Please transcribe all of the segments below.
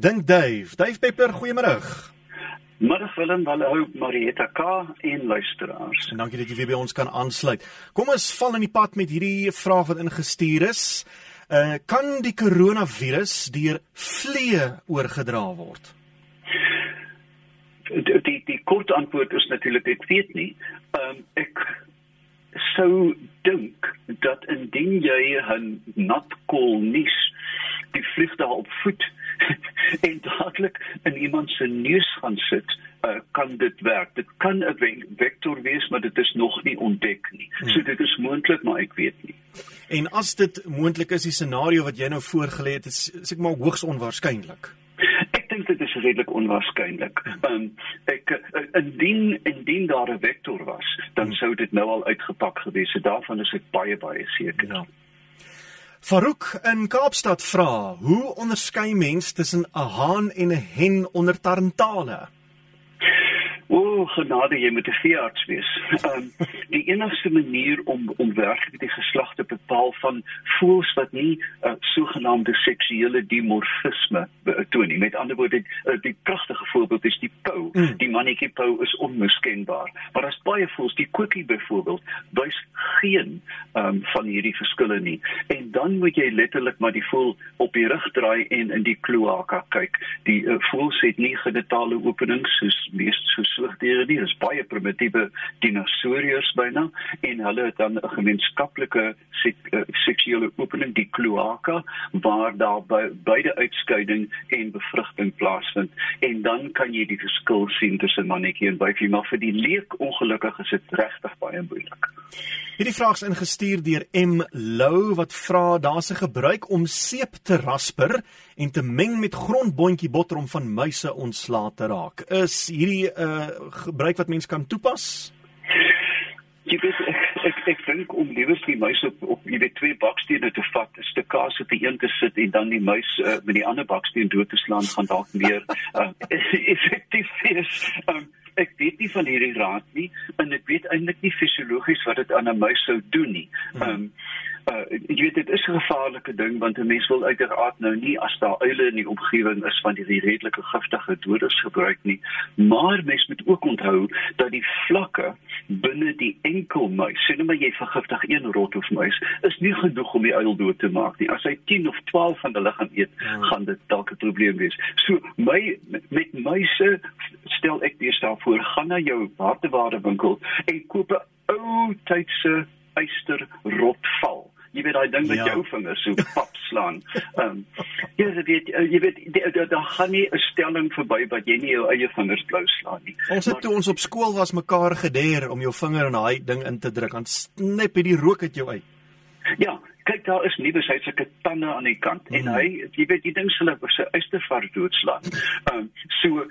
Dink Dave, Dave Peppler, goeiemôre. Middag Willem, hallo Marieta K en luisteraars. En dankie dat jy weer by ons kan aansluit. Kom ons val in die pad met hierdie vraag wat ingestuur is. Uh kan die koronavirus deur vliee oorgedra word? Die die, die kort antwoord is natuurlik ek weet nie. Ehm um, ek sou dink dat indien jy 'n nat kol nies die vlieg daar op voet dadelik in iemand se neus gaan sit, uh, kan dit werk. Dit kan 'n vektor wees, maar dit is nog nie ontdek nie. Hmm. So dit is moontlik, maar ek weet nie. En as dit moontlik is, die scenario wat jy nou voorgelê het, is seker maar hoogs onwaarskynlik. Ek dink dit is redelik onwaarskynlik. Um, ek uh, indien indien daar 'n vektor was, dan hmm. sou dit nou al uitgepak gewees het. Daarvan is ek baie baie seker. Ja. Farouk in Kaapstad vra: Hoe onderskei mens tussen 'n haan en 'n hen onder tarantale? O, genade, jy moet 'n veearts wees. Um, die enigste manier om om werklik die geslag te bepaal van voels wat nie 'n uh, sogenaamde seksuele dimorfisme toon nie. Met ander woorde, uh, die pragtige voorbeeld is die pou. Mm. Die mannetjie pou is onmiskenbaar. Maar as baie voels, die koekie byvoorbeeld, wys geen um, van hierdie verskille nie. En dan moet jy letterlik maar die voel op die rug draai en in die kloaka kyk. Die uh, voels het nie genitale openings soos meeste soos soogdiere nie. Dit is baie primitiewe dinosourus byna en hulle het dan 'n gemeenskaplike sek, uh, seksuele opening die kloaka waar daar by, beide uitskeiding en bevrugting plaasvind en dan kan jy die verskil sien tussen mannetjie en wyfie maar vir die leek ongelukkig is dit regtig baie moeilik. Hierdie vraag is ingestuur deur M Lou wat vra daar's 'n gebruik om seep te rasper en te meng met grondboontjie botter om van muise ontslae te raak. Is hierdie 'n uh, gebruik wat mens kan toepas? Jy weet ek ek, ek dink om liewers die muis op op jy weet twee bakstene te vat, 'n stuk kaas op die een te sit en dan die muis uh, met die ander baksteen dood te slaan gaan dalk meer uh, effektief wees. Um, ek weet nie van hierdie raad nie en ek weet eintlik nie fisiologies wat dit aan 'n muis sou doen nie. Hmm. Ehm um, uh, jy weet dit is 'n gevaarlike ding want 'n mens wil uiteraard nou nie as daar uile in die omgewing is van die redelike giftige doders gebruik nie maar mens moet ook onthou dat die vlakke binne die enkel muis sê net maar jy vergiftig een rot of muis is nie genoeg om die uil dood te maak nie. As hy 10 of 12 van hulle gaan eet ja. gaan dit dalk 'n probleem wees. So my met muise stel ek dir staan voor gaan na jou harteware-winkel en koop 'n ou tydse eyster rotval jy weet daai ding met ja. jou vingers so pap slaan. Ehm um, jy weet jy weet daar gaan nie 'n stelling verby wat jy nie jou eie vingers blou slaan nie. Ons het maar, toe ons op skool was mekaar gedeer om jou vinger in daai ding in te druk, dan snap jy die rook uit jou uit. Ja, kyk daar is besig sulke tande aan die kant mm. en hy jy weet die ding sal op sy uistervar doodslaan. Ehm um, so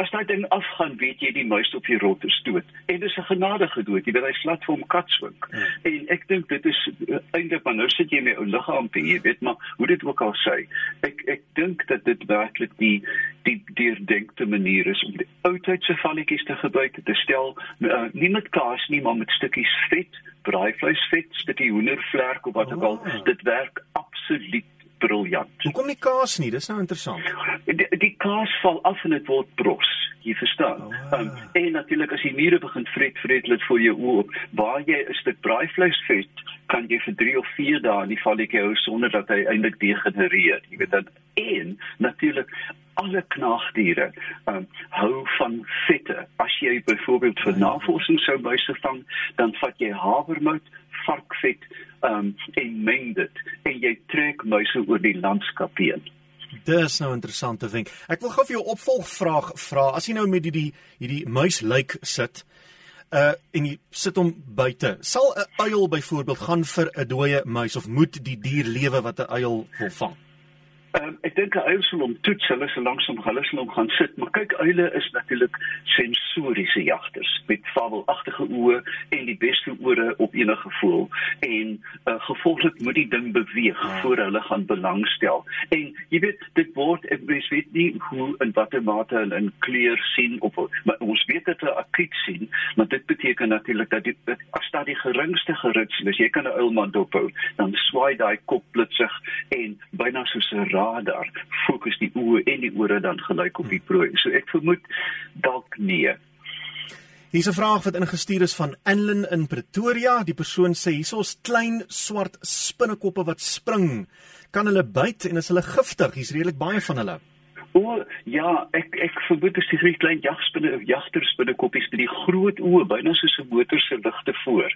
as daai ding afgaan, weet jy die muis op die rotte stoot en dis 'n genadige dood. Jy weet hy slat vir hom katswink. Mm. En ek dink dit is uh, eintlik maar nou sit jy met 'n liggaam te jy weet maar hoe dit ook al sê. Ek ek dink dat dit werklik die die deurdenkte manier is om die oudheidse valletjies te gebruik te stel uh, nie met kaas nie maar met stukkies vet braaivleisvet, stukkie hoendervlerk of wat ook al, oh. dit werk absoluut briljant. Hoekom nie kaas nie? Dis nou interessant. Die, die kaas val af en dit word bros. Jy verstaan. Oh. Um, en natuurlik as die mure begin vret, vret dit vir jou oop. Waar jy 'n stuk braaivleisvet kan jy vir 3 of 4 dae in die valletjie hou sonder dat hy eintlik degenereer. Jy weet dat en natuurlik alle knaagdiere um, hou van vette. As jy byvoorbeeld vir navorsing sou muise vang, dan vat jy havermout, varkvet um, en meng dit en jy trek muise oor die landskap heen. Dis nou interessant te dink. Ek wil gou vir jou opvolgvraag vra. As jy nou met hierdie hierdie muislyk sit, uh en jy sit hom buite. Sal 'n uil byvoorbeeld gaan vir 'n dooie muis of moet die dier lewe wat 'n uil wil vang? Um, ek dink 'n uil sal hom toets, hulle sal langsom hulle sal hom gaan sit, maar kyk uile is natuurlik sensoriese jagters met fabelagtige oë en die beste ore op enige voël en uh, gevolglik moet die ding beweeg ja. voor hulle gaan belangstel. En jy weet dit word ek weet nie hoe in watter mate hulle in kleur sien of maar ons weet dit hulle akut sien, maar dit beteken natuurlik dat die, as daar die geringste geritsel is, jy kan 'n uilman dophou, dan swaai daai kop blitsig en byna soos 'n radar fokus die oë en die ore dan gelyk op die prooi. So ek vermoed dalk nee. Hier's 'n vraag wat ingestuur is van Anlin in Pretoria. Die persoon sê hierso's klein swart spinnekoppe wat spring. Kan hulle byt en is hulle giftig? Hier's redelik baie van hulle. O ja, ek ek vermoed dit is die klein jagspinne of jagterspinnekoppies met die groot oë, byna soos 'n motor se ligte voor.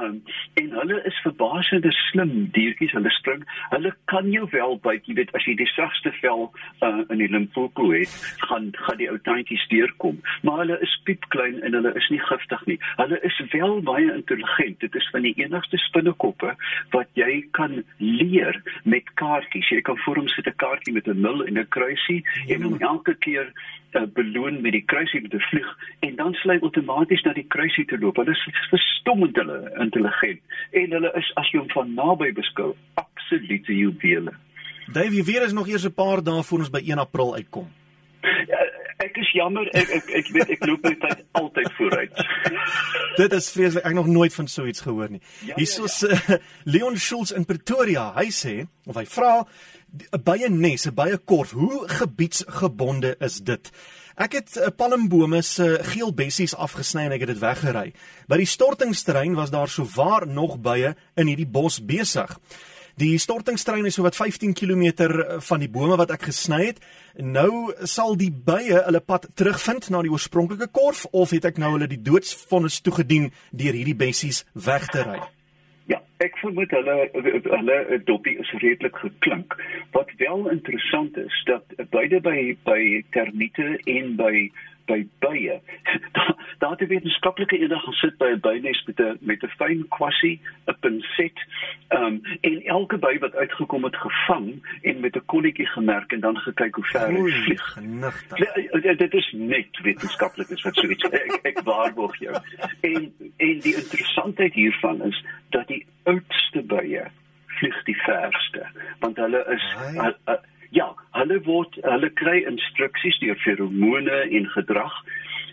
Um en hulle is verbasende slim diertjies. Hulle spring. Hulle kan jou wel byt, jy weet, as jy die sagste vel uh, in die Limpopo het, gaan gaan die ou tandjies deurkom. Maar hulle is piepklein en hulle is nie giftig nie. Hulle is wel baie intelligent. Dit is van die enigste spinnekoppe wat jy kan leer met kaartjies. Jy kan voor hom sit 'n kaartjie met 'n nul en 'n kruisie en hom elke keer uh, beloon met die kruisie met 'n vlieg en dan sly outomaties na die kruisie te loop. Hulle is verstommend hulle intelligent en hulle is as jy hom van naby beskou, absolute juwele. Davey, weer is nog eers 'n paar dae voor ons by 1 April uitkom. Ja, ek is jammer, ek ek ek weet ek loop net tyd altyd vooruit. Dit is vreeslik, ek nog nooit van so iets gehoor nie. Ja, Hiersoos ja, ja. uh, Leon Schultz in Pretoria, hy sê of hy vra 'n baie nes, 'n baie korf. Hoe gebiedsgebonde is dit? Ek het 'n palmbome se geel bessies afgesny en ek het dit weggery. By die stortingsterrein was daar so waar nog bye in hierdie bos besig. Die stortingsterrein is so wat 15 km van die bome wat ek gesny het. Nou sal die bye hulle pad terugvind na die oorspronklike korf of het ek nou hulle die doodsvonnis toegedien deur hierdie bessies weg te ry? Ek vermoed hulle hulle dopie is redelik geklink. Wat wel interessant is dat beide by by termiete en by by bye. Daar het 'n wetenskaplike eendag gesit by 'n bynes met 'n met 'n fyn kwassie, 'n pinset, ehm um, en elke by wat uitgekom het gevang en met 'n kolletjie gemerk en dan gekyk hoe ver hy vlieg. Nee, dit is net wetenskaplik is wat so iets. Ek, ek waarborg jou. En en die interessantheid hiervan is dat die oudste bye vlieg die verste want hulle is Ja, hulle word hulle kry instruksies deur feromone en gedrag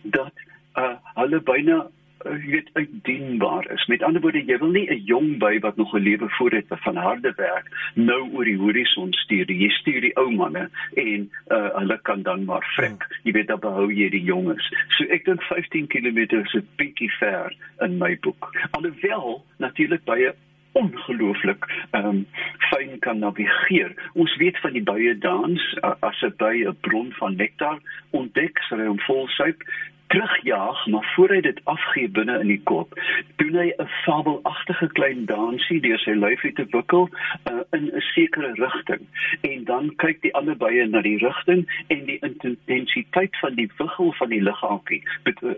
dat uh, hulle byna uh, weet uitdienbaar is. Met ander woorde, jy wil nie 'n jong by wat nog 'n lewe voor het van harde werk nou oor die horison stuur. Jy stuur die ou manne en uh, hulle kan dan maar vrek. Hmm. Jy weet dan behou jy die jonges. So ek dink 15 km is 'n bietjie ver in my boek. Alhoewel natuurlik baie ongelooflik ehm um, fyn kan navigeer. Ons weet van die baie dans as 'n by 'n bron van nektar ontdek, hy hom volsuip terugjaag, maar voor hy dit afgee binne in die kop, doen hy 'n fabelagtige klein dansie deur sy lyfie te wikkel uh, in 'n sekere rigting. En dan kyk die ander bye na die rigting en die intensiteit van die wiggel van die liggaampie uh,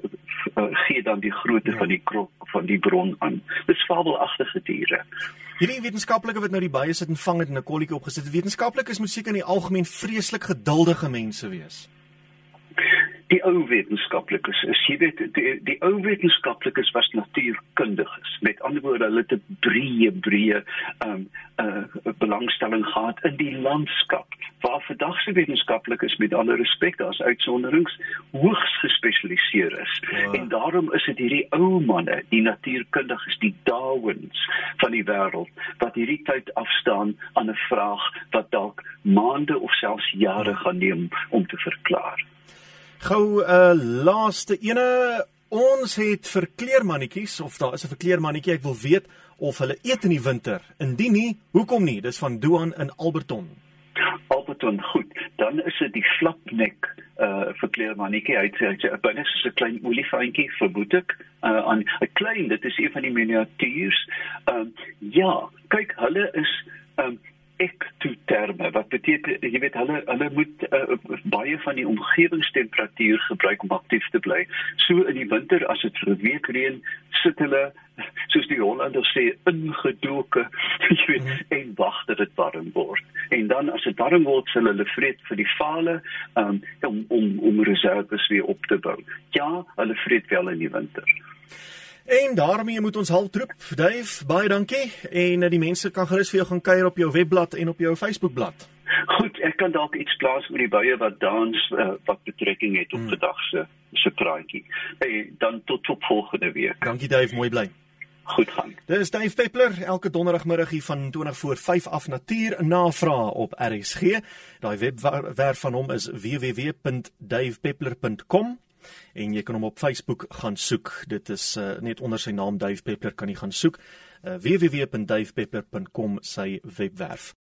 uh, gee dan die grootte ja. van die krop van die bron aan. Dis fabelagtige diere. Hierdie wetenskaplike wat nou die bye sit en vang het en 'n kolletjie opgesit. Wetenskaplikes moet seker in die algemeen vreeslik geduldige mense wees die ou wetenskaplikes is jy weet die, die ou wetenskaplikes was natuurkundiges. Met ander woorde hulle het 'n breë breë um uh, belangstelling gehad in die landskap. Waar vandag se wetenskaplikes met alle respek as uitsonderings hoogs gespesialiseer is. Ja. en daarom is dit hierdie ou manne die natuurkundiges die Darwins van die wêreld wat hierdie tyd afstaan aan 'n vraag wat dalk maande of selfs jare gaan neem om te verklaar Gou 'n uh, laaste ene. Ons het verkleermannetjies of daar is 'n verkleermannetjie. Ek wil weet of hulle eet in die winter. Indien nie, hoekom nie? Dis van Duan in Alberton. Alberton, goed. Dan is dit die flapnek uh verkleermannetjie. Hy sê binne is 'n klein olifantjie verboed ek. Uh aan 'n klein, dit is een van die miniatuurs. Ehm um, ja, kyk, hulle is ehm um, ektoterme wat beteken jy weet hulle hulle moet uh, baie van die omgewingstemperatuur gebruik om aktief te bly. So in die winter as dit vir 'n week reën, sit hulle soos die Hollanders sê ingedoke jy weet mm. en wag dat dit warm word. En dan as dit warm word, sal hulle vreet vir die vale um, om om om reserves weer op te bou. Ja, hulle vreet wel in die winter. En daarmee moet ons haltroep. Dave, baie dankie. En uh, die mense kan gerus vir jou gaan kuier op jou webblad en op jou Facebookblad. Goed, ek kan dalk iets plaas oor die baie wat dans uh, wat betrekking het op hmm. vandag se se praatjie. Hey, dan tot tot volgende week. Dankie Dave, mooi bly. goed gaan. Dit is Dave Peppler elke donderdagmiddag hier van 20 voor 5 af natuur navraag op RSG. Daai webwerf van hom is www.davepeppler.com en jy kan hom op Facebook gaan soek. Dit is uh, net onder sy naam Dave Peppler kan jy gaan soek. Uh, www.davepeppler.com sy webwerf.